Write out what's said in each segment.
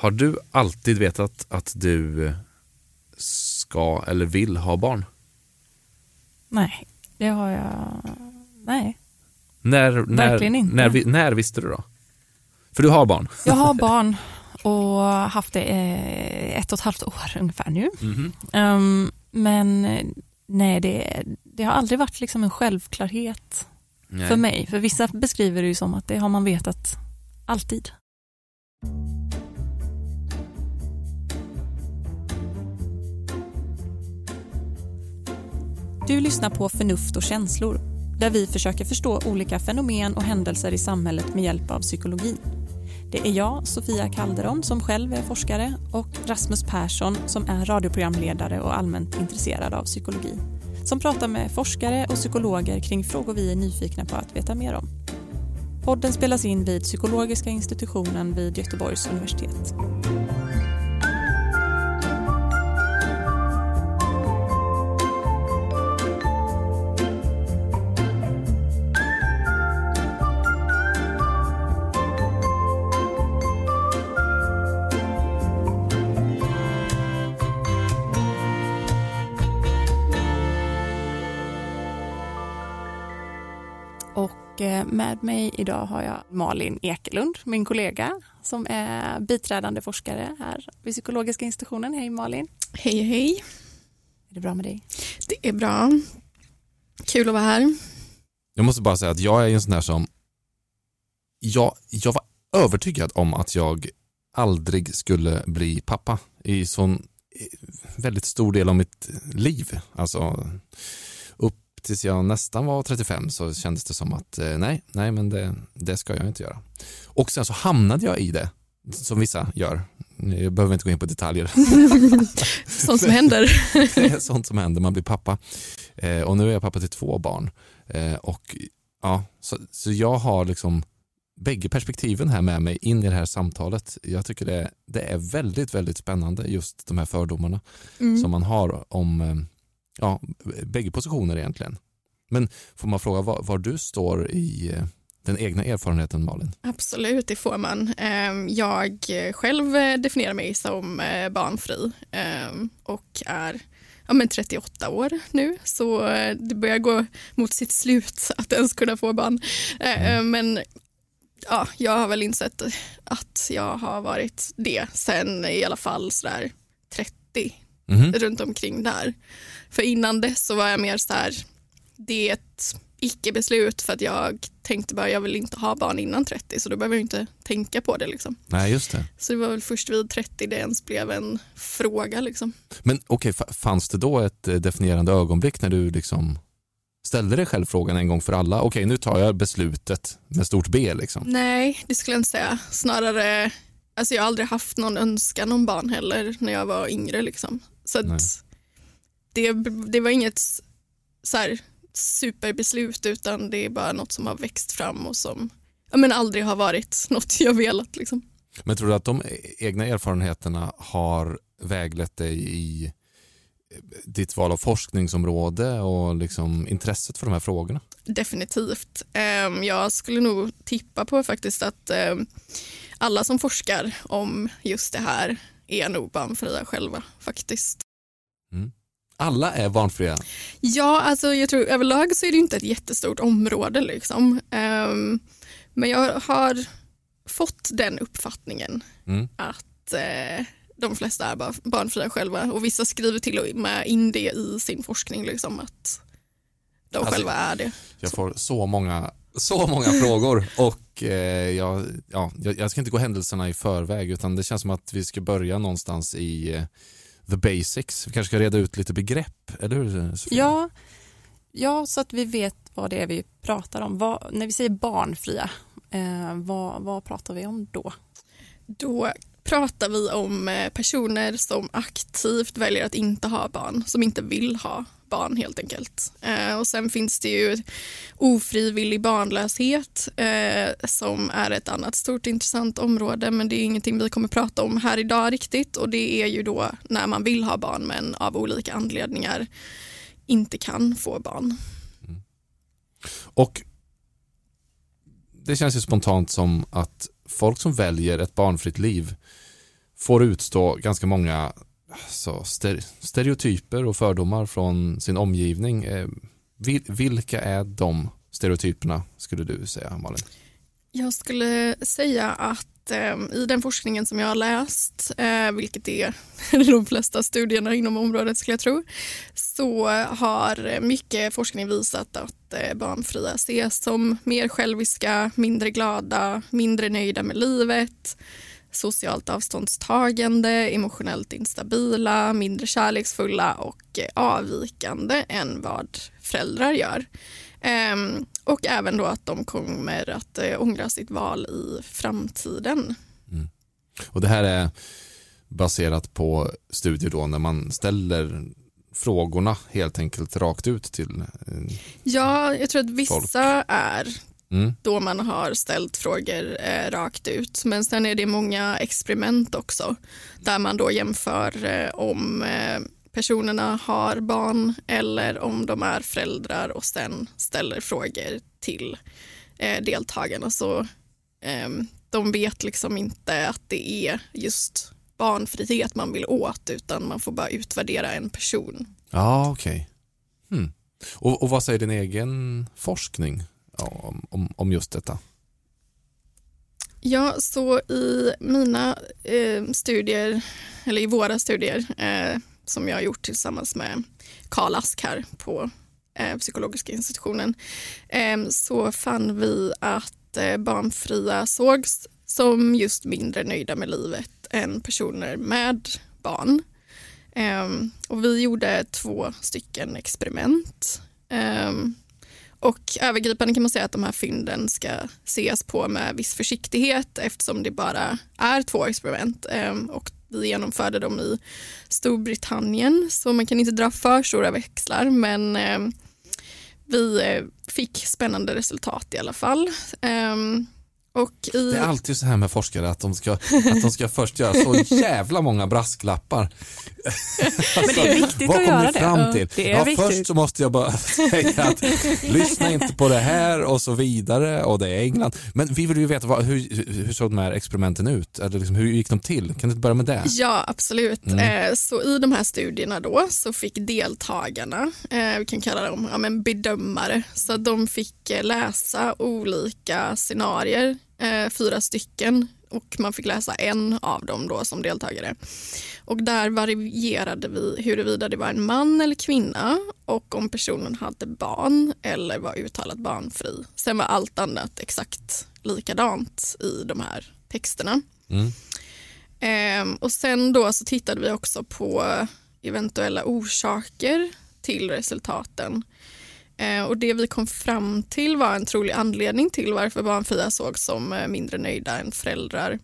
Har du alltid vetat att du ska eller vill ha barn? Nej, det har jag... Nej. När, när, Verkligen inte. När, när visste du då? För du har barn? Jag har barn och haft det eh, ett och ett halvt år ungefär nu. Mhm. Um, men eh, nej, det, det har aldrig varit liksom en självklarhet Nej. för mig. För vissa beskriver det ju som att det har man vetat alltid. Du lyssnar på Förnuft och känslor där vi försöker förstå olika fenomen och händelser i samhället med hjälp av psykologin. Det är jag, Sofia Calderon, som själv är forskare och Rasmus Persson som är radioprogramledare och allmänt intresserad av psykologi som pratar med forskare och psykologer kring frågor vi är nyfikna på att veta mer om. Podden spelas in vid Psykologiska institutionen vid Göteborgs universitet. Och eh, med mig idag har jag Malin Ekelund, min kollega som är biträdande forskare här vid Psykologiska institutionen. Hej Malin! Hej hej, Är det bra med dig? det är bra. Kul att vara här. Jag måste bara säga att jag är en sån där som, jag, jag var övertygad om att jag aldrig skulle bli pappa i sån väldigt stor del av mitt liv. Alltså tills jag nästan var 35 så kändes det som att eh, nej, nej men det, det ska jag inte göra. Och sen så hamnade jag i det, som vissa gör. Jag behöver inte gå in på detaljer. Sånt som händer. det är sånt som händer, man blir pappa. Eh, och nu är jag pappa till två barn. Eh, och ja, så, så jag har liksom bägge perspektiven här med mig in i det här samtalet. Jag tycker det, det är väldigt, väldigt spännande just de här fördomarna Mm. som man har om ja, bägge positioner egentligen. Men får man fråga var, var du står i eh, den egna erfarenheten Malin? Absolut, det får man. Ehm, Jag själv eh, definierar mig som eh, barnfri ehm, och är ja, men 38 år nu så det börjar gå mot sitt slut att ens kunna få barn. Eh, Mm. Men ja, jag har väl insett att jag har varit det sen i alla fall sådär 30 Mhm. runt omkring där. För innan dess så var jag mer så här, det är ett icke-beslut för att jag tänkte bara jag vill inte ha barn innan 30 så då behöver jag inte tänka på det liksom. Nej, just det. Så det var väl först vid 30 det ens blev en fråga liksom. Men okej, fa- fanns det då ett eh, definierande ögonblick när du liksom ställde dig själv frågan en gång för alla? Okej, nu tar jag beslutet med stort B liksom. Nej, det skulle jag inte säga. Snarare, alltså jag har aldrig haft någon önskan om barn heller när jag var yngre liksom. Så att det, det var inget så här, superbeslut utan det är bara något som har växt fram och som ja, men aldrig har varit något jag velat. Liksom. Men tror du att de egna erfarenheterna har väglett dig i eh, ditt val av forskningsområde och liksom intresset för de här frågorna? Definitivt. Ehm, Jag skulle nog tippa på faktiskt att ehm, alla som forskar om just det här är nog barnfria själva faktiskt. Alla är barnfria. Ja, alltså jag tror överlag så är det inte ett jättestort område liksom. Ehm, men jag har fått den uppfattningen Mm. att eh, de flesta är bara barnfria själva och vissa skriver till och med in det i sin forskning liksom att de Alltså, själva är det. Jag får så många, så många frågor och eh, jag, ja, jag, jag ska inte gå händelserna i förväg utan det känns som att vi ska börja någonstans i eh, the basics. Vi kanske ska reda ut lite begrepp, eller hur Sofia? Ja, ja, så att vi vet vad det är vi pratar om. Vad, när vi säger barnfria, eh, vad, vad pratar vi om då? Då pratar vi om eh, personer som aktivt väljer att inte ha barn, som inte vill ha barn helt enkelt. Eh, och sen finns det ju ofrivillig barnlöshet eh, som är ett annat stort intressant område men det är ingenting vi kommer prata om här idag riktigt och det är ju då när man vill ha barn men av olika anledningar inte kan få barn. Och det känns ju spontant som att folk som väljer ett barnfritt liv får utstå ganska många alltså, stereotyper och fördomar från sin omgivning. Eh, vilka är de stereotyperna skulle du säga Malin? Jag skulle säga att eh, i den forskningen som jag har läst, eh, vilket är de flesta studierna inom området skulle jag tro, så har mycket forskning visat att eh, barnfria ses som mer själviska, mindre glada, mindre nöjda med livet, socialt avståndstagande, emotionellt instabila, mindre kärleksfulla och eh, avvikande än vad föräldrar gör. Um, och även då att de kommer att uh, ångra sitt val i framtiden. Mm. Och Det här är baserat på studier då när man ställer frågorna helt enkelt rakt ut till uh, Ja, jag tror att vissa folk. är mm. då man har ställt frågor eh, rakt ut. Men sen är det många experiment också där man då jämför eh, om eh, personerna har barn eller om de är föräldrar och sen ställer frågor till eh, deltagarna. Så eh, de vet liksom inte att det är just barnfrihet man vill åt utan man får bara utvärdera en person. Ja, okej. Okay. Hmm. Och, och vad säger din egen forskning om, om, om just detta? Ja, så i mina eh, studier, eller i våra studier, eh, som jag har gjort tillsammans med Karl Ask här på eh, psykologiska institutionen eh, så fann vi att eh, barnfria sågs som just mindre nöjda med livet än personer med barn. Eh, och vi gjorde två stycken experiment. Eh, och övergripande kan man säga att de här fynden ska ses på med viss försiktighet eftersom det bara är två experiment. Ehm, och vi genomförde dem i Storbritannien så man kan inte dra för stora växlar men ehm, vi eh, fick spännande resultat i alla fall. Ehm, i... Det är alltid så här med forskare att de ska, att de ska först göra så jävla många brasklappar. Men det är viktigt vad att göra fram det. Till? Det ja, viktigt. Först så måste jag bara säga att lyssna inte på det här och så vidare och det är England. Men vi vill ju veta vad, hur, hur såg de här experimenten ut? Eller liksom, hur gick de till? Kan du börja med det? Ja, absolut. Mm. Eh, så i de här studierna då så fick deltagarna, eh, vi kan kalla dem ja, bedömare, så de fick eh, läsa olika scenarier eh, fyra stycken och man fick läsa en av dem då som deltagare. Och där varierade vi huruvida det var en man eller kvinna och om personen hade barn eller var uttalat barnfri. Sen var allt annat exakt likadant i de här texterna. Mm. Eh, och sen då så tittade vi också på eventuella orsaker till resultaten. Eh, och det vi kom fram till var en trolig anledning till varför barnfria sågs som eh, mindre nöjda än föräldrar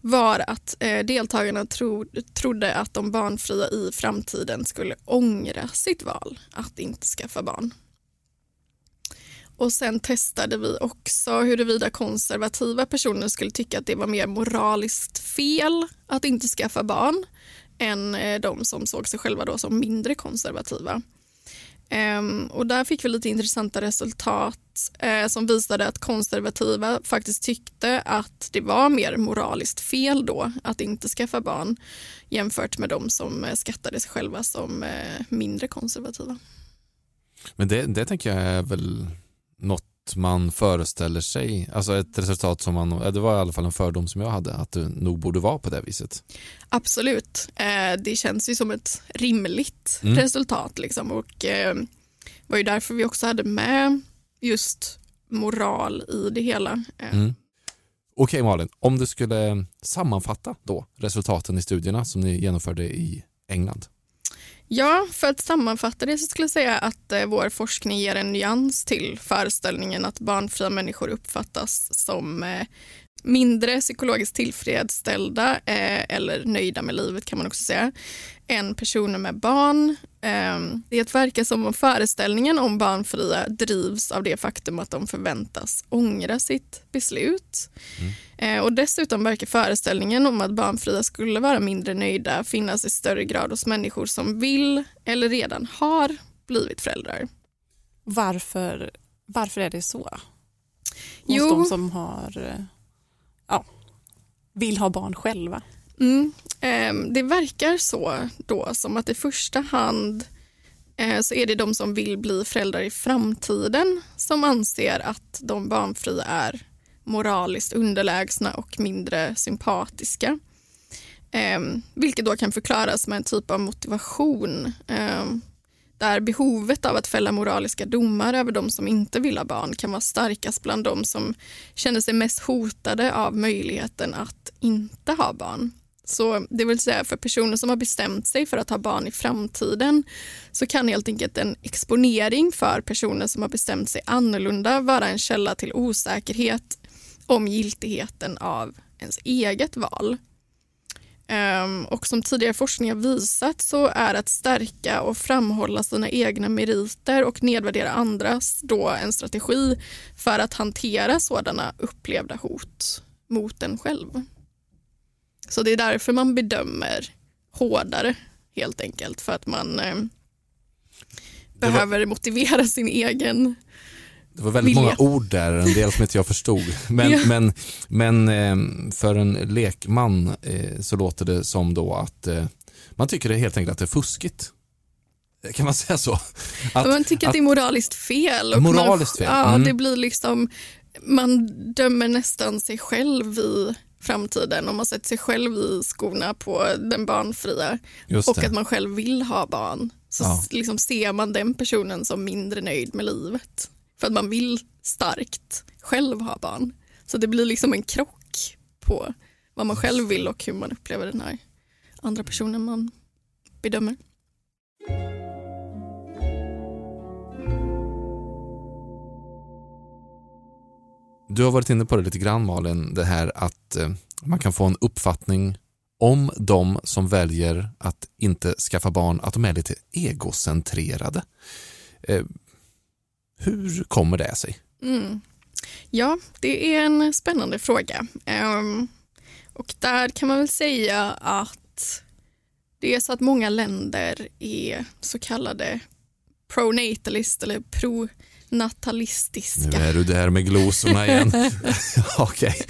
var att eh, deltagarna tro, trodde att de barnfria i framtiden skulle ångra sitt val att inte skaffa barn. Och sen testade vi också huruvida konservativa personer skulle tycka att det var mer moraliskt fel att inte skaffa barn än eh, de som såg sig själva då som mindre konservativa. Ehm, och där fick vi lite intressanta resultat eh, som visade att konservativa faktiskt tyckte att det var mer moraliskt fel då att inte skaffa barn jämfört med de som eh, skattade sig själva som eh, mindre konservativa. Men det, det tänker jag är väl något man föreställer sig, alltså ett resultat som man, det var i alla fall en fördom som jag hade, att det nog borde vara på det viset. Absolut, eh, det känns ju som ett rimligt mm. resultat liksom och eh, var ju därför vi också hade med just moral i det hela. Eh. Mm. Okej Malin, om du skulle sammanfatta då resultaten i studierna som ni genomförde i England. Ja, för att sammanfatta det så skulle jag säga att eh, vår forskning ger en nyans till föreställningen att barnfria människor uppfattas som eh, mindre psykologiskt tillfredsställda eh, eller nöjda med livet kan man också säga än personer med barn. Eh, det verkar som om föreställningen om barnfria drivs av det faktum att de förväntas ångra sitt beslut. Mm. Eh, och dessutom verkar föreställningen om att barnfria skulle vara mindre nöjda finnas i större grad hos människor som vill eller redan har blivit föräldrar. Varför, varför är det så? Hos jo, de som har, ja, vill ha barn själva? Mm. Eh, det verkar så då som att i första hand eh, så är det de som vill bli föräldrar i framtiden som anser att de barnfria är moraliskt underlägsna och mindre sympatiska. Eh, vilket då kan förklaras med en typ av motivation ehm, där behovet av att fälla moraliska domar över de som inte vill ha barn kan vara starkast bland de som känner sig mest hotade av möjligheten att inte ha barn. Så det vill säga för personer som har bestämt sig för att ha barn i framtiden så kan helt enkelt en exponering för personer som har bestämt sig annorlunda vara en källa till osäkerhet om giltigheten av ens eget val. Um, och som tidigare forskning har visat så är att stärka och framhålla sina egna meriter och nedvärdera andras då en strategi för att hantera sådana upplevda hot mot en själv. Så det är därför man bedömer hårdare helt enkelt för att man eh, behöver var... motivera sin egen det var väldigt vilja. många ord där, en del som inte jag förstod. Men, ja. men, men eh, för en lekman eh, så låter det som då att eh, man tycker det helt enkelt att det är fuskigt. Kan man säga så? Att, man tycker att, att det är moraliskt fel. Och moraliskt man, fel. Mm. Ja, det blir liksom, man dömer nästan sig själv i framtiden om man sätter sig själv i skorna på den barnfria och att man själv vill ha barn så ja. liksom ser man den personen som mindre nöjd med livet. För att man vill starkt själv ha barn. Så det blir liksom en krock på vad man själv vill och hur man upplever den här andra personen man bedömer. Du har varit inne på det lite grann Malin, det här att eh, man kan få en uppfattning om de som väljer att inte skaffa barn, att de är lite egocentrerade. Eh, hur kommer det sig? Mm. Ja, det är en spännande fråga. Um, och där kan man väl säga att det är så att många länder är så kallade pronatalist eller pronatalistiska. Nu är du där med glosorna igen. Okej, okay.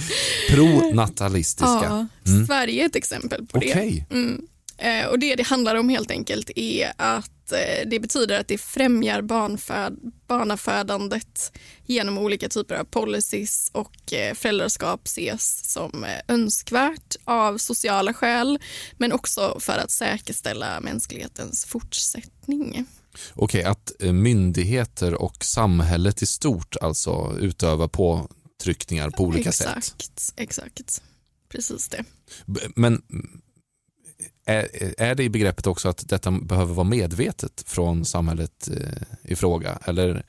pronatalistiska. Ja, mm. Sverige är ett exempel på okay. det. Mm. Eh, och det det handlar om helt enkelt är att eh, det betyder att det främjar barnföd, barnafödandet genom olika typer av policies och eh, föräldraskap ses som önskvärt av sociala skäl men också för att säkerställa mänsklighetens fortsättning. Okej, att myndigheter och samhället i stort alltså utövar påtryckningar på olika exakt, sätt? Exakt, exakt. Precis det. Men är, är det i begreppet också att detta behöver vara medvetet från samhället eh, i fråga? Eller,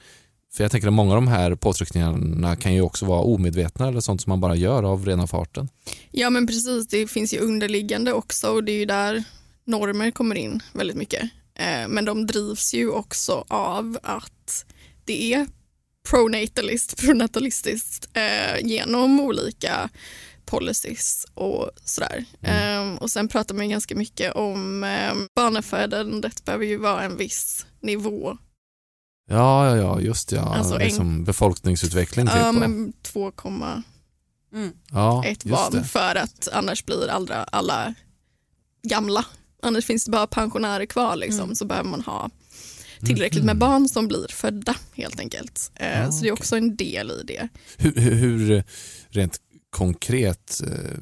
för jag tänker att många av de här påtryckningarna kan ju också vara omedvetna eller sånt som man bara gör av rena farten. Ja men precis, det finns ju underliggande också och det är ju där normer kommer in väldigt mycket. Eh, men de drivs ju också av att det är pronatalist, pronatalistiskt eh, genom olika policies och sådär. Mm. Um, och sen pratar man ganska mycket om um, barnafödandet behöver ju vara en viss nivå. Ja, ja, ja just det. Ja. Alltså liksom en, befolkningsutveckling. Typ, ja, men 2,1 mm. ja, barn för att annars blir alla, alla gamla. Annars finns det bara pensionärer kvar liksom, mm. så behöver man ha tillräckligt med mm. barn som blir födda helt enkelt. Uh, ah, så det är också en del i det. Hur, hur, hur rent konkret eh,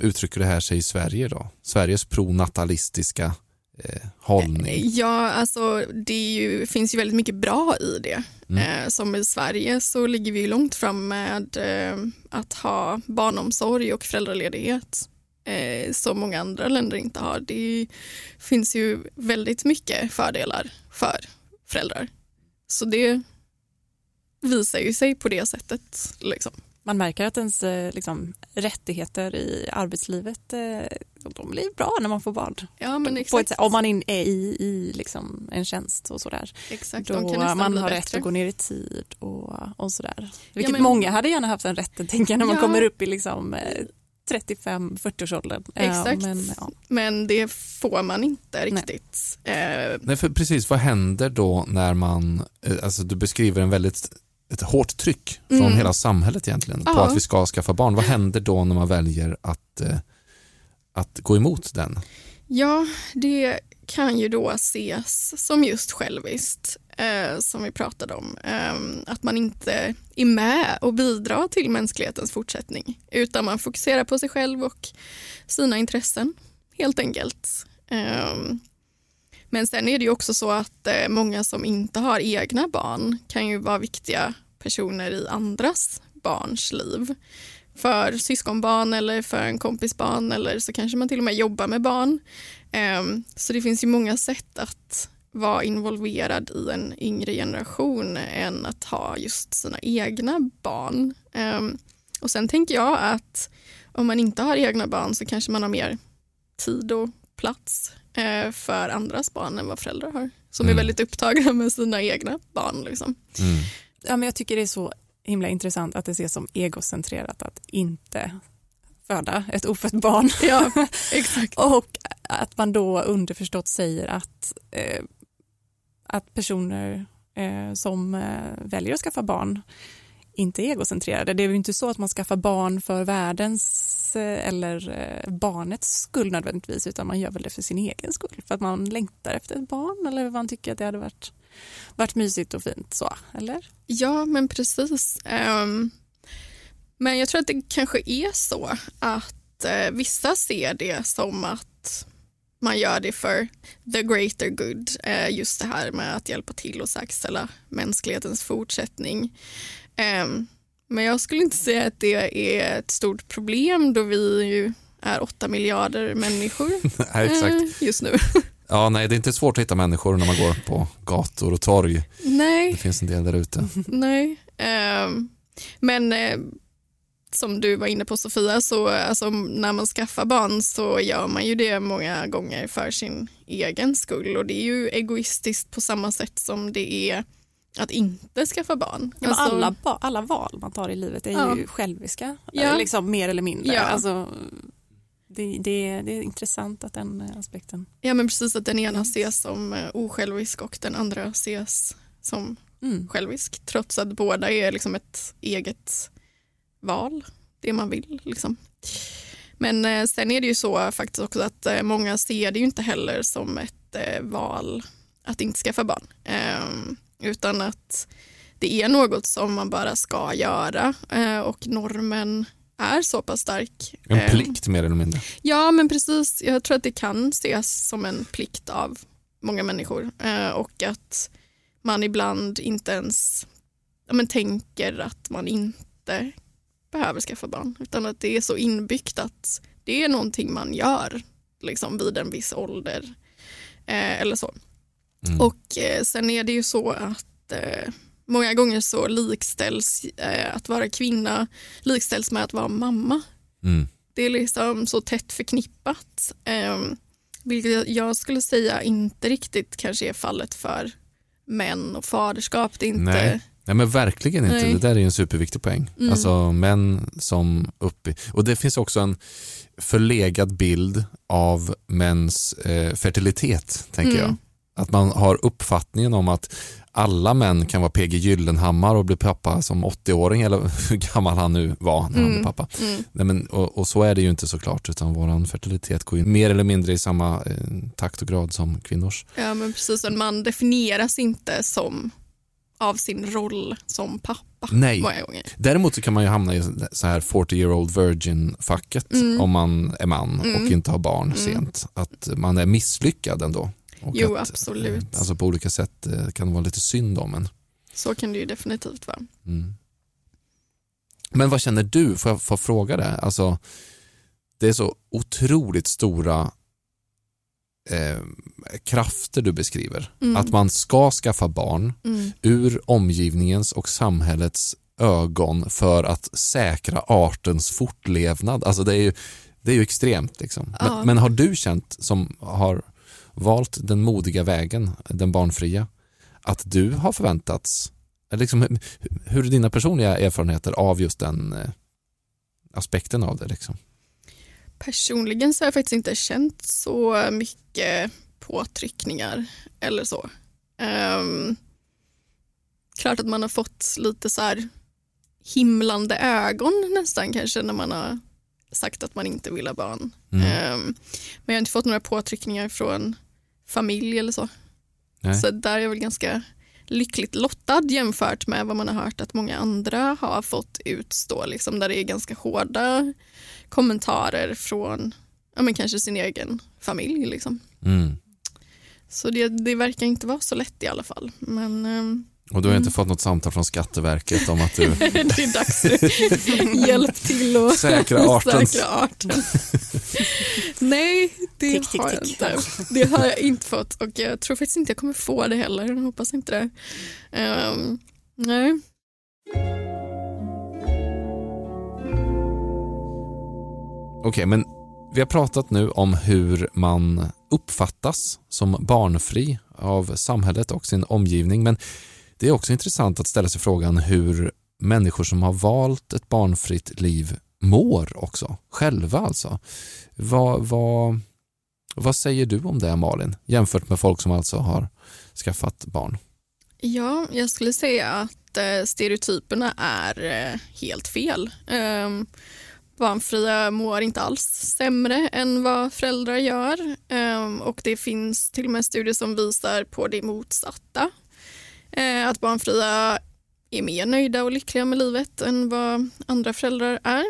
uttrycker det här sig i Sverige då? Sveriges pronatalistiska eh, hållning? Eh, ja, alltså det ju, finns ju väldigt mycket bra i det. Mm. Eh, som i Sverige så ligger vi långt fram med eh, att ha barnomsorg och föräldraledighet eh, som många andra länder inte har. Det finns ju väldigt mycket fördelar för föräldrar. Så det visar ju sig på det sättet. Liksom man märker att ens eh, liksom, rättigheter i arbetslivet eh, de blir bra när man får barn. Ja, men exakt. Ett, om man är i, i liksom en tjänst och sådär. Exakt, Då man har rätt att gå ner i tid och, och sådär. Vilket ja, men, många hade gärna haft den rätten tänker jag när man ja. kommer upp i liksom, 35-40-årsåldern. Eh, exakt, men, ja. men, det får man inte riktigt. Nej. Nej, för precis vad händer då när man, alltså du beskriver en väldigt ett hårt tryck från mm. hela samhället egentligen ja. på att vi ska skaffa barn. Vad händer då när man väljer att, eh, att gå emot den? Ja, det kan ju då ses som just själviskt, eh, som vi pratade om. Eh, att man inte är med och bidrar till mänsklighetens fortsättning, utan man fokuserar på sig själv och sina intressen, helt enkelt. Eh, men sen är det ju också så att eh, många som inte har egna barn kan ju vara viktiga personer i andras barns liv. För syskonbarn eller för en kompis barn eller så kanske man till och med jobbar med barn. Ehm, så det finns ju många sätt att vara involverad i en yngre generation än att ha just sina egna barn. Ehm, och sen tänker jag att om man inte har egna barn så kanske man har mer tid och plats för andras barn än vad föräldrar har. Som Mm. är väldigt upptagna med sina egna barn. Liksom. Mm. Ja, men jag tycker det är så himla intressant att det ses som egocentrerat att inte föda ett ofött barn. Ja, exakt. Och att man då underförstått säger att, eh, att personer eh, som eh, väljer att skaffa barn inte är egocentrerade. Det är ju inte så att man skaffar barn för världens eh, eller eh, barnets skull nödvändigtvis utan man gör väl det för sin egen skull. För att man längtar efter ett barn eller man tycker att det hade varit, varit mysigt och fint. så, eller? Ja, men precis. Ehm, men jag tror att det kanske är så att eh, vissa ser det som att man gör det för the greater good. Just det här med att hjälpa till och säkerställa mänsklighetens fortsättning. Ehm, men jag skulle inte säga att det är ett stort problem då vi ju är åtta miljarder människor Nej, exakt. eh, just nu. Ja, nej, det är inte svårt att hitta människor när man går på gator och torg. Nej. Det finns en del där ute. Nej. Ehm, men eh, som du var inne på Sofia, så alltså, när man skaffar barn så gör man ju det många gånger för sin egen skull och det är ju egoistiskt på samma sätt som det är att inte skaffa barn. Ja, Alltså, alla, alla val man tar i livet är Ja. ju själviska, Ja. liksom mer eller mindre. Ja. Alltså, det, det, det är intressant att den eh, aspekten. Ja men precis att den ena ses som eh, osjälvisk och den andra ses som Mm. självisk trots att båda är liksom ett eget val, det man vill. Liksom. Men eh, sen är det ju så faktiskt också att många ser det ju inte heller som ett val att inte skaffa barn. Utan att det är något som man bara ska göra eh, och normen är så pass stark. En Ehm, plikt mer eller mindre. Ja, men precis. Jag tror att det kan ses som en plikt av många människor eh, och att man ibland inte ens ja, men tänker att man inte behöver skaffa barn utan att det är så inbyggt att det är någonting man gör liksom, vid en viss ålder eh, eller så. Mm. Och eh, sen är det ju så att eh, många gånger så likställs eh, att vara kvinna likställs med att vara mamma Mm. det är liksom så tätt förknippat. Eh, vilket jag skulle säga inte riktigt kanske är fallet för män och faderskap. Det är inte... Nej. Nej men verkligen inte, Nej. det där är ju en superviktig poäng. Mm. Alltså män som uppe, och det finns också en förlegad bild av mäns eh, fertilitet, tänker Mm. jag. Att man har uppfattningen om att alla män kan vara PG Gyllenhammar och bli pappa som 80-åring eller hur gammal han nu var när han Mm. blev pappa. Mm. Nej, men, och, och så är det ju inte såklart utan våran fertilitet går ju mer eller mindre i samma eh, takt och grad som kvinnors. Ja men precis, en man definieras inte som av sin roll som pappa Nej. många gånger. Däremot så kan man ju hamna i så här 40 year old virgin-facket Mm. om man är man och Mm. inte har barn Mm. sent. Att man är misslyckad ändå. Jo, att, absolut. eh, Alltså på olika sätt eh, kan det vara lite synd om en. Så kan det ju definitivt vara. Mm. Men vad känner du? Får jag få fråga det? Alltså, det är så otroligt stora eh, krafter du beskriver. Mm. Att man ska skaffa barn Mm. ur omgivningens och samhällets ögon för att säkra artens fortlevnad. Alltså det är ju, det är ju extremt. Liksom. Men, Ja. men har du känt, som har valt den modiga vägen, den barnfria, att du har förväntats, liksom, hur- är dina personliga erfarenheter av just den eh, aspekten av det? Liksom? Personligen så har jag faktiskt inte känt så mycket påtryckningar eller så. Um, klart att man har fått lite så här himlande ögon nästan kanske när man har sagt att man inte vill ha barn. Mm. Ehm, men jag har inte fått några påtryckningar från familj eller så. Nej. Så där är jag väl ganska lyckligt lottad jämfört med vad man har hört att många andra har fått utstå. Liksom, där det är ganska hårda kommentarer från ja, men kanske sin egen familj. Liksom. Mm. Så det, det verkar inte vara så lätt i alla fall. Men ehm, Och du har inte Mm. fått något samtal från Skatteverket om att du det är dags för hjälp till att säkrar arten. säkra arten. Nej, det Tick, tick, har jag tick. inte. Det har jag inte fått och jag tror faktiskt inte jag kommer få det heller. Jag hoppas inte det. Ehm, nej. Okej, men vi har pratat nu om hur man uppfattas som barnfri av samhället och sin omgivning, men det är också intressant att ställa sig frågan hur människor som har valt ett barnfritt liv mår också, själva alltså. Vad, vad, vad säger du om det Malin, jämfört med folk som alltså har skaffat barn? Ja, jag skulle säga att eh, stereotyperna är eh, helt fel. Ehm, barnfria mår inte alls sämre än vad föräldrar gör ehm, och det finns till och med studier som visar på det motsatta. Eh, att barnfria är mer nöjda och lyckliga med livet än vad andra föräldrar är.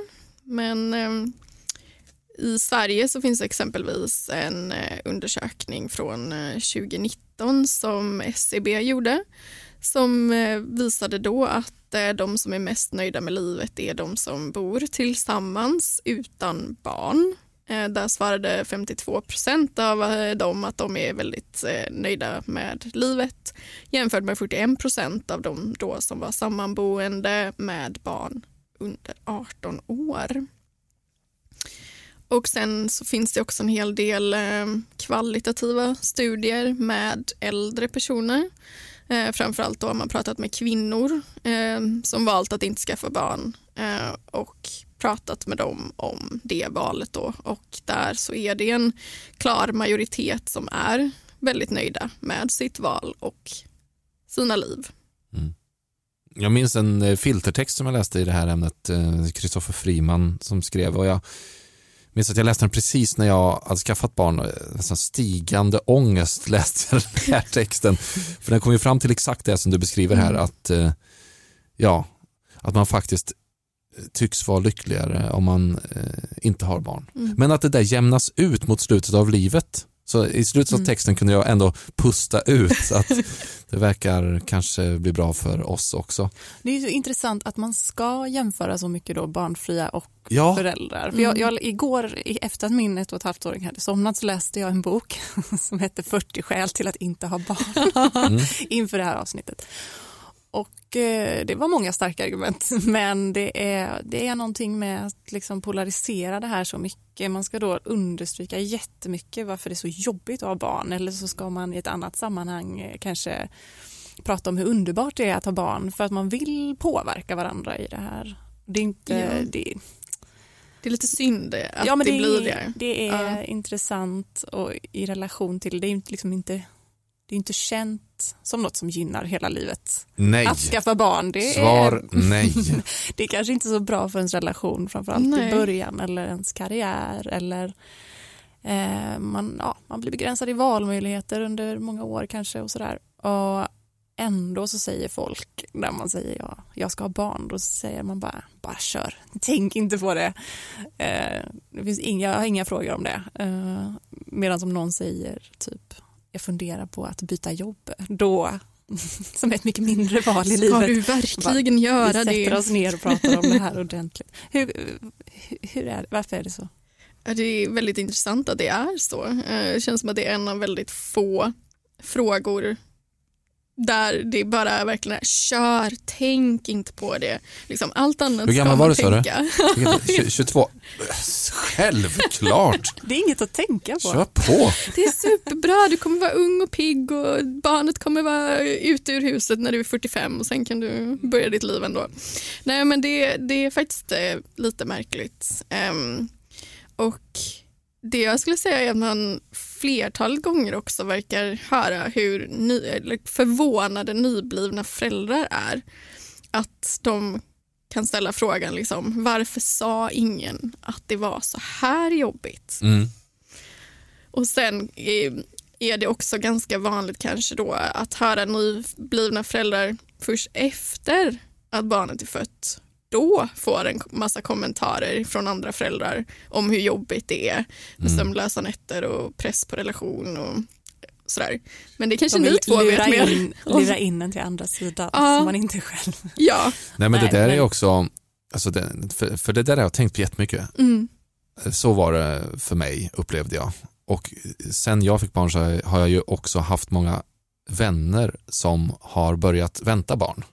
Men ehm, i Sverige så finns exempelvis en eh, undersökning från eh, 2019 som SCB gjorde som eh, visade då att eh, de som är mest nöjda med livet är de som bor tillsammans utan barn. Eh, där svarade 52 procent av eh, dem att de är väldigt eh, nöjda med livet jämfört med 41 procent av dem då som var sammanboende med barn under 18 år. Och sen så finns det också en hel del kvalitativa studier med äldre personer. Framförallt då har man pratat med kvinnor som valt att inte skaffa barn och pratat med dem om det valet då. Och där så är det en klar majoritet som är väldigt nöjda med sitt val och sina liv. Jag minns en eh, filtertext som jag läste i det här ämnet, Kristoffer Friman som skrev och jag minns att jag läste den precis när jag hade skaffat barn, eh, nästan stigande ångest läste jag den här texten. För den kom ju fram till exakt det som du beskriver här, Mm. att eh, ja, att man faktiskt eh, tycks vara lyckligare om man eh, inte har barn. Mm. Men att det där jämnas ut mot slutet av livet. Så i slutet av Mm. texten kunde jag ändå pusta ut att det verkar kanske bli bra för oss också. Det är ju så intressant att man ska jämföra så mycket då barnfria och Ja, föräldrar. För jag, Mm. jag, igår, efter att min ett och ett halvt åring hade somnat, så läste jag en bok som hette 40 skäl till att inte ha barn Mm. inför det här avsnittet. Och eh, det var många starka argument, men det är, det är någonting med att liksom polarisera det här så mycket. Man ska då understryka jättemycket varför det är så jobbigt att ha barn, eller så ska man i ett annat sammanhang eh, kanske prata om hur underbart det är att ha barn, för att man vill påverka varandra i det här. Det är inte... Ja. Det, Det är lite synd det, att ja, men det, det, blir det. det är Ja. intressant och i relation till, det är liksom inte, det är inte känt som något som gynnar hela livet. nej. Att skaffa barn, det Svar är, nej. det är kanske inte så bra för ens relation, framförallt Nej. i början eller ens karriär eller eh, man, ja, man blir begränsad i valmöjligheter under många år kanske och sådär. Och ändå så säger folk, när man säger ja, jag ska ha barn, då säger man bara, bara kör, tänk inte på det. Eh, det finns inga, jag har inga frågor om det. Eh, medan som någon säger typ, jag funderar på att byta jobb, då, som är ett mycket mindre val i Ska livet. du verkligen Vi göra sätter det? oss ner och pratar om det här ordentligt. Hur, hur- är det? Varför är det så? Det är väldigt intressant att det är så. Eh, Det känns som att det är en av väldigt få frågor där det bara verkligen är kör, tänk inte på det. Liksom, allt annat Hur gammal ska var man du, sa du? tänka. Tjugo- 22. Självklart, Det är inget att tänka på. kör på. Det är superbra, du kommer vara ung och pigg och barnet kommer vara ute ur huset när du är 45 och sen kan du börja ditt liv ändå. Nej men det, det är faktiskt eh, lite märkligt. Ehm, och det jag skulle säga är att man flertal gånger också verkar höra hur ny, förvånade nyblivna föräldrar är. Att de kan ställa frågan liksom, varför sa ingen att det var så här jobbigt? Mm. Och sen är- är det också ganska vanligt kanske då att höra nyblivna föräldrar först efter att barnet är fött. Då får en massa kommentarer från andra föräldrar om hur jobbigt det är med Mm. sömnlösa nätter och press på relation och sådär. Men det kanske De ni två vet mer. in, lura in en till andra sidan Ja. som man inte själv. Ja. Nej men det där är också, alltså det, för, för det där har jag tänkt på jättemycket. Mm. Så var det för mig upplevde jag. Och sen jag fick barn så har jag ju också haft många vänner som har börjat vänta barn.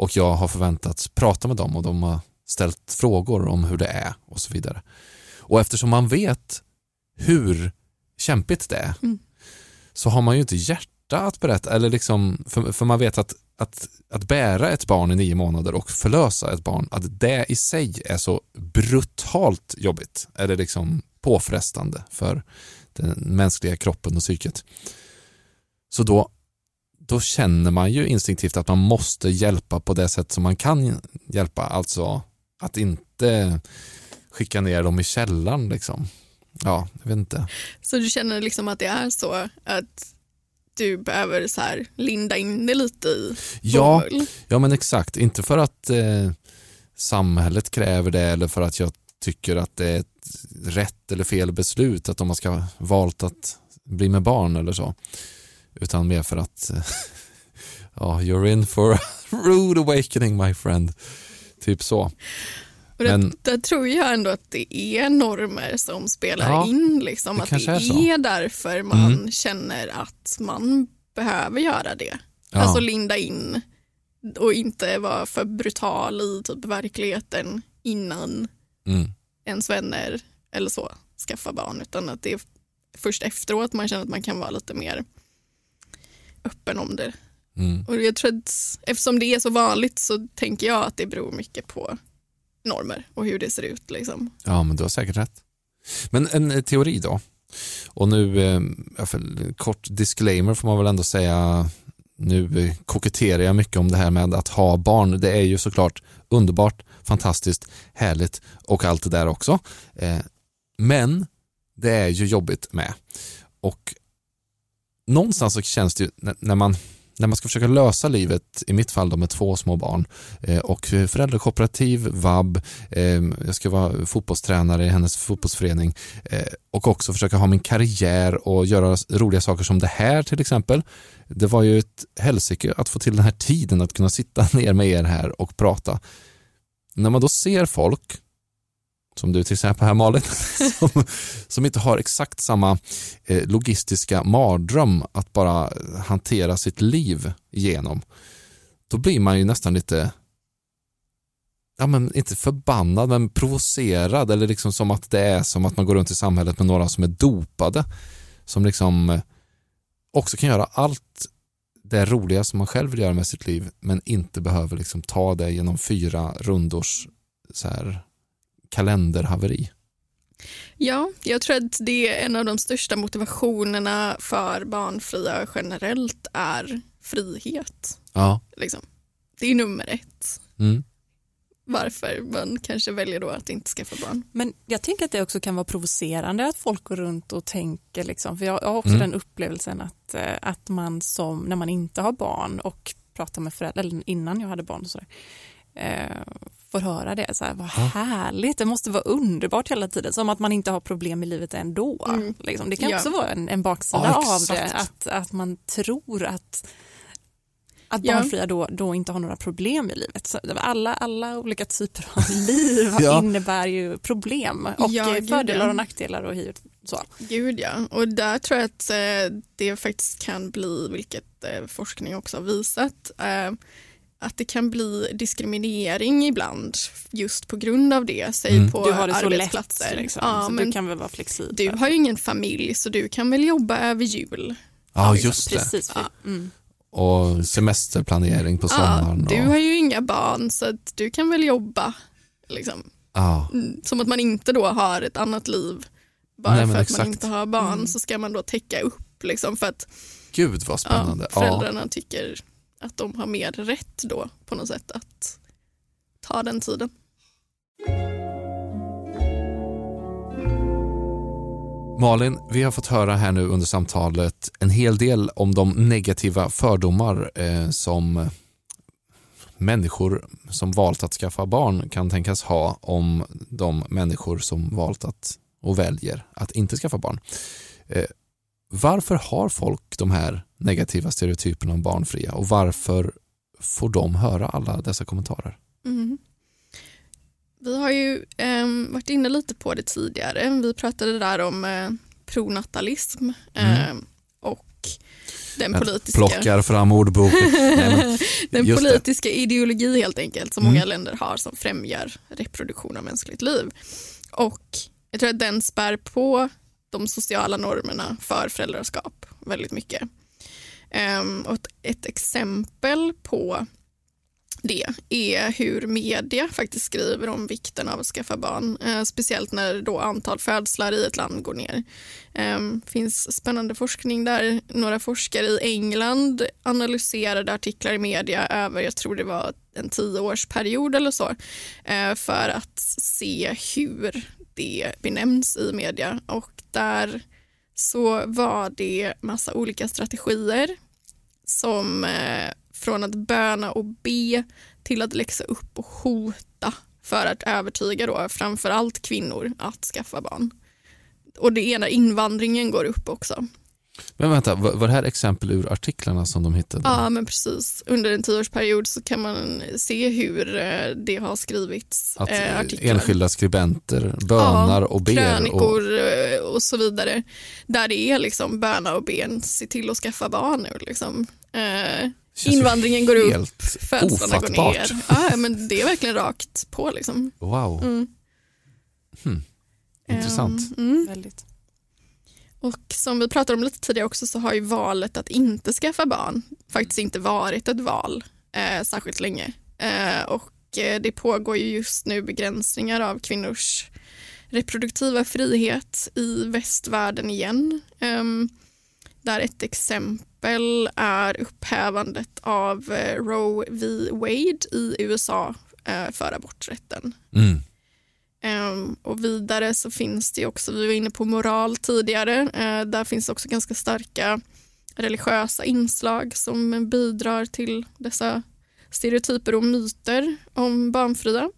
Och jag har förväntats prata med dem och de har ställt frågor om hur det är och så vidare. Och eftersom man vet hur kämpigt det är Mm. så har man ju inte hjärta att berätta, eller liksom, för, för man vet att, att, att bära ett barn i nio månader och förlösa ett barn, att det i sig är så brutalt jobbigt, eller liksom påfrestande för den mänskliga kroppen och psyket. Så då, då känner man ju instinktivt att man måste hjälpa på det sätt som man kan hjälpa, alltså att inte skicka ner dem i källaren liksom. Ja, jag vet inte. Så du känner liksom att det är så att du behöver så här linda in det lite i Ja, bomull? Ja men exakt, inte för att eh, samhället kräver det eller för att jag tycker att det är ett rätt eller fel beslut att de ska valt att bli med barn eller så. Utan mer för att ja, you're in for a rude awakening my friend. Typ så. Och det, Men- där tror jag ändå att det är normer som spelar Ja, in. Liksom, det att det är är därför man Mm. känner att man behöver göra det. Ja, Alltså linda in och inte vara för brutal i typ verkligheten innan mm, ens vänner eller så skaffar barn. Utan att det är först efteråt man känner att man kan vara lite mer öppen om det. mm. Och jag tror att eftersom det är så vanligt så tänker jag att det beror mycket på normer och hur det ser ut. Liksom. ja men du har säkert rätt. Men en eh, teori då. Och nu, eh, kort disclaimer får man väl ändå säga, nu eh, koketterar jag mycket om det här med att ha barn. Det är ju såklart underbart, fantastiskt, härligt och allt det där också. Eh, men det är ju jobbigt med. Och någonstans så känns det ju när- man, när man ska försöka lösa livet, i mitt fall då med två små barn eh, och föräldrakooperativ, vab, eh, jag ska vara fotbollstränare i hennes fotbollsförening eh, och också försöka ha min karriär och göra roliga saker som det här till exempel. Det var ju ett helsike att få till den här tiden att kunna sitta ner med er här och prata. När man då ser folk, som du till exempel här Malin, som, som inte har exakt samma eh, logistiska mardröm att bara hantera sitt liv igenom, då blir man ju nästan lite ja men inte förbannad men provocerad eller liksom som att det är som att man går runt i samhället med några som är dopade som liksom eh, också kan göra allt det roliga som man själv vill göra med sitt liv men inte behöver liksom ta det genom fyra rundors så här, kalenderhaveri. Ja, jag tror att det är en av de största motivationerna för barnfria generellt är frihet. Ja. Liksom. Det är nummer ett. Mm. Varför man kanske väljer då att inte skaffa barn. Men jag tänker att det också kan vara provocerande att folk går runt och tänker, liksom, för jag har också Mm. den upplevelsen att, eh, att man som, när man inte har barn och pratar med föräldrar, eller innan jag hade barn och sådär, eh, får höra det, så här, vad Ja. härligt, det måste vara underbart hela tiden, som att man inte har problem i livet ändå. Mm. Liksom. Det kan Ja. också vara en, en baksida Ja, av det, att, att man tror att att barnfria då, då inte har några problem i livet. Så alla, alla olika typer av liv Ja. innebär ju problem och fördelar ja. och nackdelar och så. Gud ja, och där tror jag att eh, det faktiskt kan bli, vilket eh, forskning också har visat, eh, att det kan bli diskriminering ibland just på grund av det, säg Mm. på Du har det så lätt, liksom, ja, så men du kan väl vara flexibel. du har ju ingen familj så du kan väl jobba över jul. Ja, liksom, just det. Precis, Ja. mm. Och semesterplanering på sommaren. Ja, du har ju inga barn så att du kan väl jobba. Liksom. ja. Mm, Som att man inte då har ett annat liv bara Nej, för att exakt. man inte har barn Mm. så ska man då täcka upp liksom, för att Gud vad spännande. Ja, föräldrarna tycker att de har mer rätt då på något sätt att ta den tiden. Malin, vi har fått höra här nu under samtalet en hel del om de negativa fördomar eh, som människor som valt att skaffa barn kan tänkas ha om de människor som valt att och väljer att inte skaffa barn. Eh, varför har folk de här negativa stereotyperna om barnfria och varför får de höra alla dessa kommentarer? Mm. Vi har ju eh, varit inne lite på det tidigare. Vi pratade där om eh, pronatalism eh, mm. och den politiska... Plockar fram ordboken. den politiska det. ideologi helt enkelt som mm. många länder har som främjar reproduktion av mänskligt liv. Och jag tror att den spär på de sociala normerna för föräldraskap väldigt mycket. Ehm, och ett, exempel på det är hur media faktiskt skriver om vikten av att skaffa barn. Eh, speciellt när då antal födslar i ett land går ner. Det eh, finns spännande forskning där några forskare i England analyserade artiklar i media över, jag tror det var en tioårsperiod eller så, eh, för att se hur det benämns i media och där så var det massa olika strategier som eh, från att böna och be till att läxa upp och hota för att övertyga då framförallt kvinnor att skaffa barn. Och det är när invandringen går upp också. Men vänta, var det här exempel ur artiklarna som de hittade? Ja, men precis. Under en tioårsperiod så kan man se hur eh, det har skrivits Att eh, artiklar. Enskilda skribenter bönar ja, och ber. Krönikor och... Eh, och så vidare. Där det är liksom böna och ben, se till att skaffa barn nu. Liksom. Eh, invandringen går upp, födslarna går ner. Ja, men det är verkligen rakt på. Liksom. Wow. Mm. Hmm. Intressant. Um, mm. Väldigt. Och som vi pratade om lite tidigare också så har ju valet att inte skaffa barn faktiskt inte varit ett val eh, särskilt länge. Eh, och eh, det pågår ju just nu begränsningar av kvinnors reproduktiva frihet i västvärlden igen. Um, där ett exempel är upphävandet av eh, Roe v. Wade i USA uh, för aborträtten. Mm. Ehm, och vidare så finns det också, vi var inne på moral tidigare, eh, där finns också ganska starka religiösa inslag som bidrar till dessa stereotyper och myter om barnfria.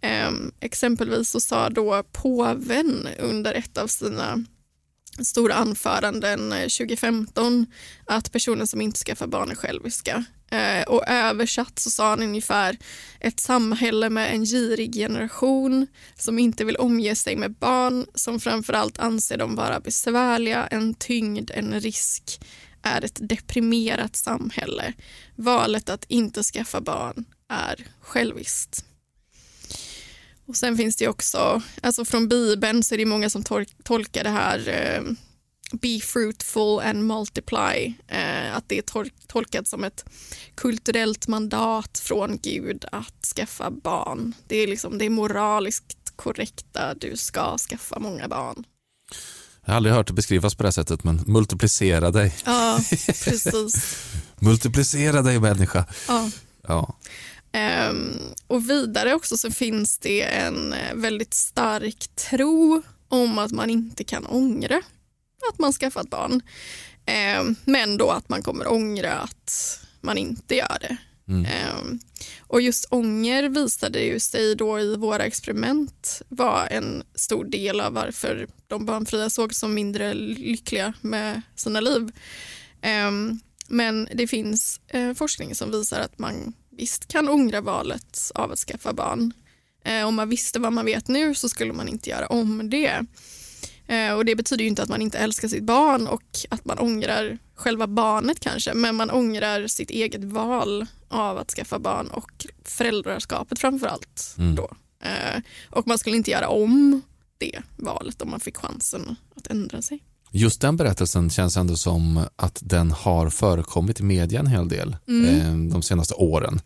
Ehm, exempelvis så sa då påven under ett av sina stora anföranden eh, 2015 att personer som inte skaffar barn är själviska. Eh, och översatt så sa han ungefär ett samhälle med en girig generation som inte vill omge sig med barn som framförallt anser dem vara besvärliga, en tyngd, en risk är ett deprimerat samhälle. Valet att inte skaffa barn är själviskt. Och Sen finns det också, alltså från Bibeln så är det många som tol tolkar det här eh, be fruitful and multiply, eh, att det är tol tolkat som ett kulturellt mandat från Gud att skaffa barn. Det är, liksom, det är moraliskt korrekta, du ska skaffa många barn. Jag har aldrig hört det beskrivas på det sättet, men multiplicera dig. Ja, precis. multiplicera dig människa. Ja. ja. Um, och vidare också så finns det en eh, väldigt stark tro om att man inte kan ångra att man skaffat barn. Um, men då att man kommer ångra att man inte gör det. Mm. Um, och just ånger visade ju sig då i våra experiment var en stor del av varför de barnfria såg som mindre lyckliga med sina liv. men det finns uh, forskning som visar att man visst kan ångra valet av att skaffa barn. Eh, om man visste vad man vet nu så skulle man inte göra om det. Eh, och Det betyder inte att man inte älskar sitt barn och att man ångrar själva barnet kanske, men man ångrar sitt eget val av att skaffa barn och föräldraskapet framför allt. Mm. Då. Eh, och man skulle inte göra om det valet om man fick chansen att ändra sig. Just den berättelsen känns ändå som att den har förekommit i media en hel del mm. eh, de senaste åren.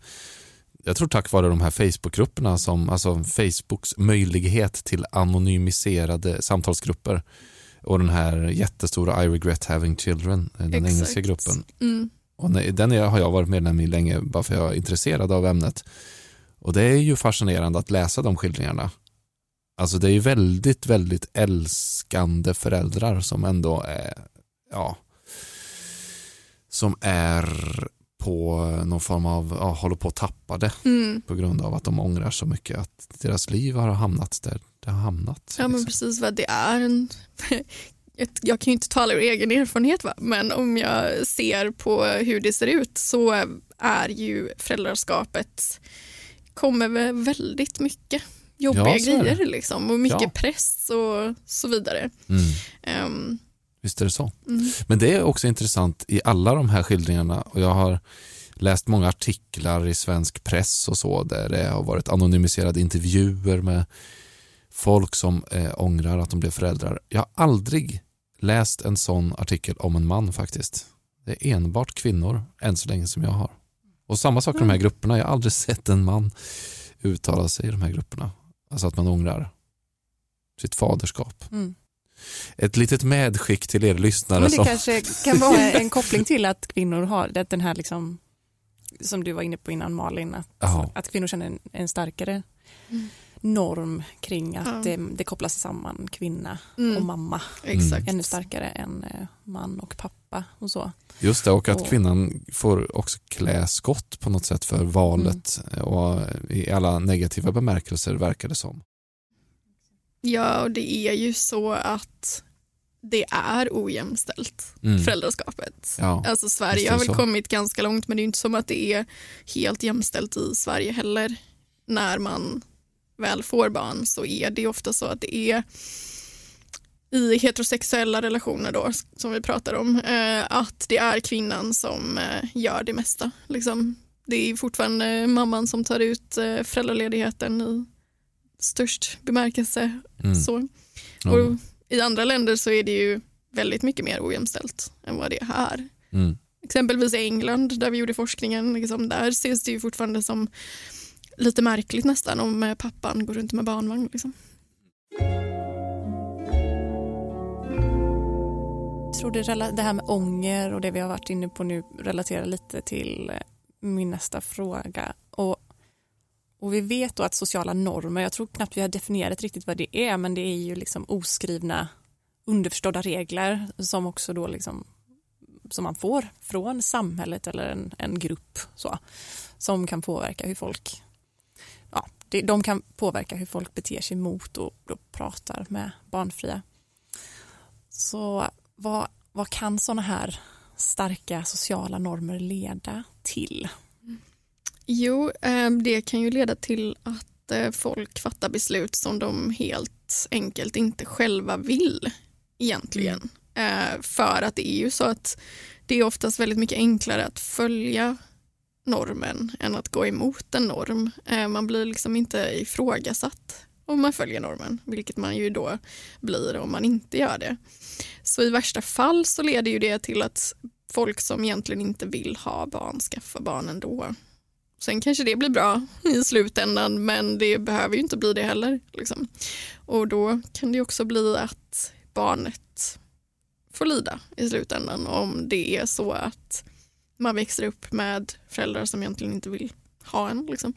Jag tror tack vare de här Facebookgrupperna, som, alltså Facebooks möjlighet till anonymiserade samtalsgrupper och den här jättestora I regret having children, eh, den Exakt. engelska gruppen. Mm. Och den har jag varit medlem i länge bara för jag är intresserad av ämnet. Och det är ju fascinerande att läsa de skildringarna. Alltså det är ju väldigt, väldigt älskande föräldrar som ändå är, ja, som är på någon form av, ja, håller på att tappa det Mm. på grund av att de ångrar så mycket att deras liv har hamnat där det har hamnat. Ja men liksom. precis vad det är en jag kan ju inte tala ur egen erfarenhet va? men om jag ser på hur det ser ut så är ju föräldraskapet kommer väldigt mycket jobbiga Ja, grejer liksom, och mycket Ja. press och så vidare. Mm. Ehm, Visst är det så. mm. Men det är också intressant i alla de här skildringarna och jag har läst många artiklar i svensk press och så där det har varit anonymiserade intervjuer med folk som eh, ångrar att de blev föräldrar. Jag har aldrig läst en sån artikel om en man faktiskt. Det är enbart kvinnor än så länge som jag har. Och samma sak i de här grupperna. Jag har aldrig sett en man uttala sig i de här grupperna. Alltså att man ångrar sitt faderskap. Mm. Ett litet medskick till er lyssnare Men det som kanske kan vara en koppling till att kvinnor har det- den här, liksom, som du var inne på innan Malin, att, att kvinnor känner en, en starkare Mm. Norm kring att Ja. det, det kopplas samman kvinna Mm. och mamma Exakt. ännu starkare än eh, man och pappa och så. Just det, och att Och- kvinnan får också klä skott på något sätt för valet och i alla negativa bemärkelser verkar det som. Ja, och det är ju så att det är ojämställt, Mm. föräldraskapet. Ja, Alltså Sverige har väl så. kommit ganska långt men det är ju inte som att det är helt jämställt i Sverige heller. När man väl får barn så är det ofta så att det är i heterosexuella relationer då, som vi pratar om, eh, att det är kvinnan som eh, gör det mesta. Liksom. Det är fortfarande mamman som tar ut eh, föräldraledigheten i störst bemärkelse. mm. Så. Och I andra länder så är det ju väldigt mycket mer ojämställt än vad det är här. Mm. Exempelvis i England där vi gjorde forskningen, liksom, där ses det ju fortfarande som lite märkligt nästan om eh, pappan går runt med barnvagn. Liksom. Jag tror det, det här med ånger och det vi har varit inne på nu relaterar lite till eh, min nästa fråga. Och, och vi vet då att sociala normer, jag tror knappt vi har definierat riktigt vad det är, men det är ju liksom oskrivna underförstådda regler som också då liksom som man får från samhället eller en, en grupp så, som kan påverka hur folk det, de kan påverka hur folk beter sig mot och då pratar med barnfria. Så vad, vad kan sådana här starka sociala normer leda till? Jo, eh, det kan ju leda till att eh, folk fattar beslut som de helt enkelt inte själva vill egentligen. Eh, För att det är ju så att det är oftast väldigt mycket enklare att följa normen än att gå emot en norm. Eh, man blir liksom inte ifrågasatt om man följer normen, vilket man ju då blir om man inte gör det. Så i värsta fall så leder ju det till att folk som egentligen inte vill ha barn skaffar barn ändå. Sen kanske det blir bra i slutändan men det behöver ju inte bli det heller. Liksom. Och då kan det också bli att barnet får lida i slutändan om det är så att man växer upp med föräldrar som egentligen inte vill ha en. Liksom.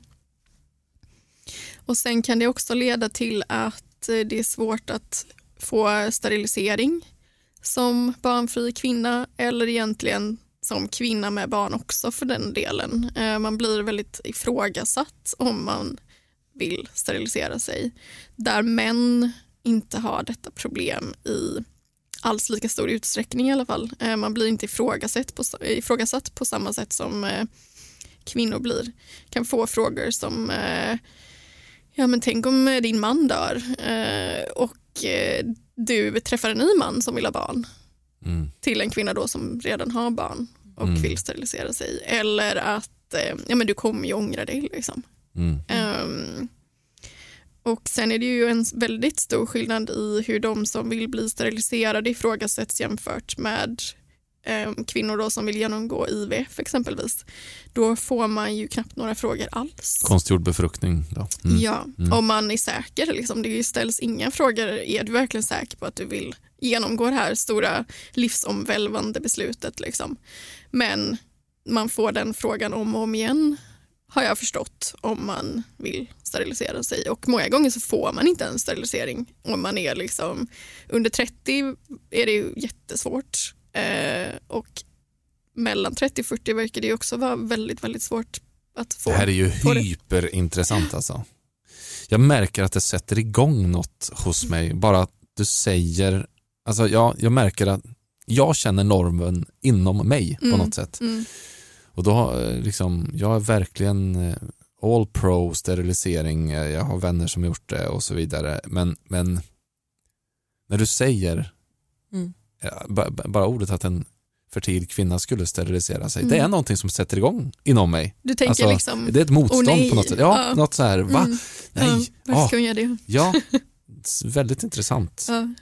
Och sen kan det också leda till att eh, det är svårt att få sterilisering som barnfri kvinna eller egentligen som kvinna med barn också för den delen. Eh, man blir väldigt ifrågasatt om man vill sterilisera sig. Där män inte har detta problem i alls lika stor utsträckning i alla fall. Eh, Man blir inte ifrågasatt på, ifrågasatt på samma sätt som eh, kvinnor blir. Kan få frågor som eh, ja men tänk om din man dör och du träffar en ny man som vill ha barn Mm. till en kvinna då som redan har barn och Mm. vill sterilisera sig. Eller att ja, men du kommer ju ångra dig. Liksom. Mm. Ehm, och sen är det ju en väldigt stor skillnad i hur de som vill bli steriliserade ifrågasätts jämfört med ehm, kvinnor då som vill genomgå IVF exempelvis. Då får man ju knappt några frågor alls. Konstgjord befruktning då. Mm. Ja, Mm. om man är säker. Liksom. Det ställs inga frågor. Är du verkligen säker på att du vill genomgå det här stora livsomvälvande beslutet? Liksom. Men man får den frågan om och om igen. Har jag förstått om man vill sterilisera sig och många gånger så får man inte en sterilisering om man är liksom under 30 är det ju jättesvårt eh, och mellan 30 och 40 verkar det också vara väldigt väldigt svårt att få. Det här är ju hyperintressant alltså. Jag märker att det sätter igång något hos mig, bara att du säger, alltså jag, jag märker att jag känner normen inom mig på Mm. något sätt. Mm. Och då eh, liksom, jag är verkligen eh, all pro sterilisering, eh, jag har vänner som gjort det och så vidare. Men, men när du säger Mm. bara ordet att en fertil kvinna skulle sterilisera sig, Mm. det är någonting som sätter igång inom mig. Du tänker Alltså, liksom, Det är ett motstånd nej. på något sätt. Ja, Ja. något så här, va? Mm. ja, Nej, varför ja, ska hon göra det? ja. Väldigt intressant. Ja. Mm.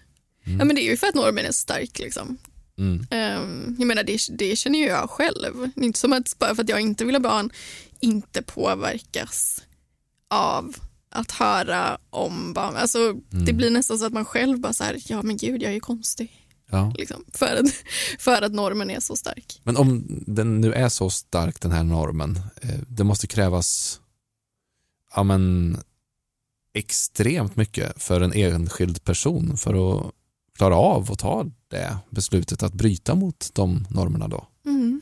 ja men det är ju för att normen är stark liksom. Mm. Ehm, jag menar det, det känner ju jag själv. Det är inte som att bara för att jag inte vill ha barn inte påverkas av att höra om barn. Alltså, Det Mm. blir nästan så att man själv bara så här, ja men gud jag är ju konstig. Ja. Liksom, för, att, för att normen är så stark. Men om den nu är så stark den här normen, eh, det måste krävas ja, men, extremt mycket för en enskild person för att klara av att ta det beslutet att bryta mot de normerna då. Mm.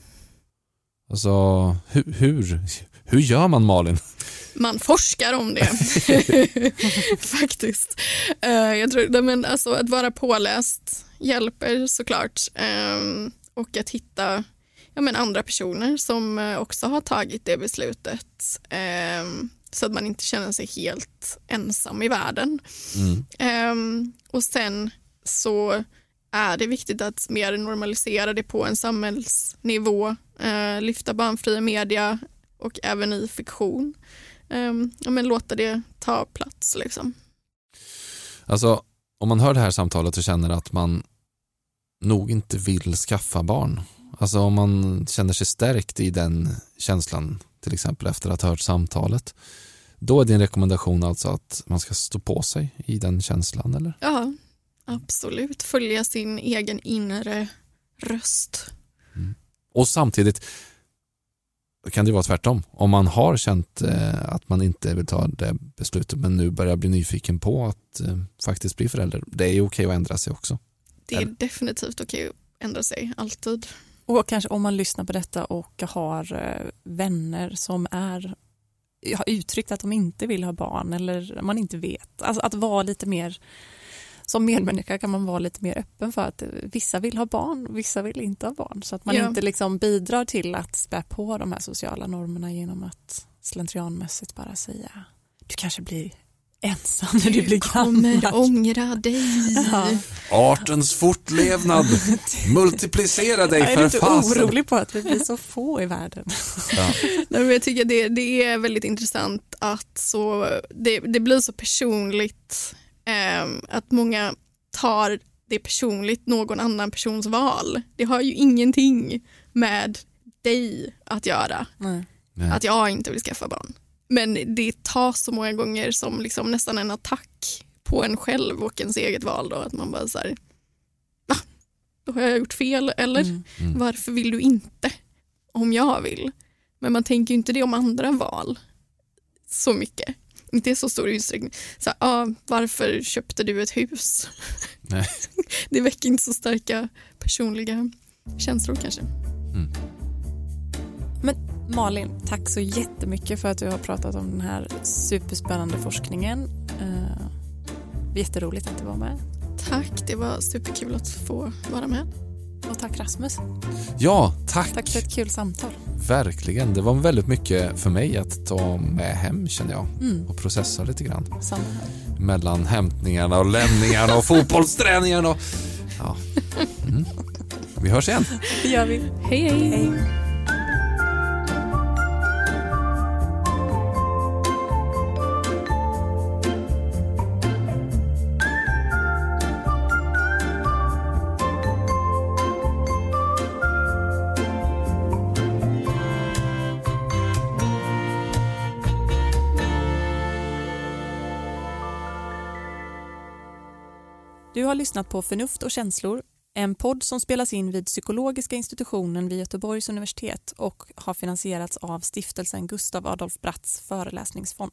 Alltså, hur, hur, hur gör man Malin? Man forskar om det faktiskt. Eh, jag tror, men alltså, att vara påläst hjälper såklart Ehm, och att hitta ja, men andra personer som eh, också har tagit det beslutet Ehm, så att man inte känner sig helt ensam i världen. Mm. Ehm, och sen så är det viktigt att mer normalisera det på en samhällsnivå, eh, lyfta barnfria media och även i fiktion. Ja, men låta det ta plats. Liksom. Alltså, om man hör det här samtalet och känner att man nog inte vill skaffa barn. Alltså om man känner sig stärkt i den känslan, till exempel efter att ha hört samtalet. Då är din rekommendation alltså att man ska stå på sig i den känslan, eller? Ja, absolut. Följa sin egen inre röst. Och samtidigt kan det vara tvärtom. Om man har känt eh, att man inte vill ta det beslutet men nu börjar bli nyfiken på att eh, faktiskt bli förälder. Det är ju okej att ändra sig också. Det är Eller- definitivt okej att ändra sig, alltid. Och kanske om man lyssnar på detta och har eh, vänner som är har uttryckt att de inte vill ha barn eller man inte vet. Alltså att vara lite mer som medmänniska kan man vara lite mer öppen för att eh, vissa vill ha barn, vissa vill inte ha barn. Så att man Ja. inte liksom bidrar till att spä på de här sociala normerna genom att slentrianmässigt bara säga du kanske blir ensam när du blir kommer gammal. ångra dig. Ja. Artens fortlevnad, multiplicera dig Jag är för lite fasen. orolig på att vi blir så få i världen. Ja. Nej, men jag tycker det, det är väldigt intressant att så, det, det blir så personligt att många tar det personligt någon annan persons val. Det har ju ingenting med dig att göra, Nej. Att jag inte vill skaffa barn. Men det tas så många gånger som liksom nästan en attack på en själv och ens eget val då, att man bara så här, va? Då har jag gjort fel eller? Mm. Mm. Varför vill du inte? Om jag vill. Men man tänker ju inte det om andra val så mycket. Inte i så stor utsträckning. Så, här, ah, varför köpte du ett hus? Nej. Det väcker inte så starka personliga känslor kanske. Malin, tack så jättemycket för att du har pratat om den här superspännande forskningen. Uh, jätteroligt att du var med. Tack, det var superkul att få vara med. Och tack Rasmus. Ja, tack. Tack för ett kul samtal. Verkligen. Det var väldigt mycket för mig att ta med hem känner jag Mm. och processa lite grann. Samma här. Mellan hämtningarna och lämningarna och fotbollsträningen och ja. Mm. Vi hörs igen. Det gör vi. Hej hej! Hej. Har lyssnat på Förnuft och känslor, En podd som spelas in vid psykologiska institutionen vid Göteborgs universitet och har finansierats av stiftelsen Gustav Adolf Bratts föreläsningsfond.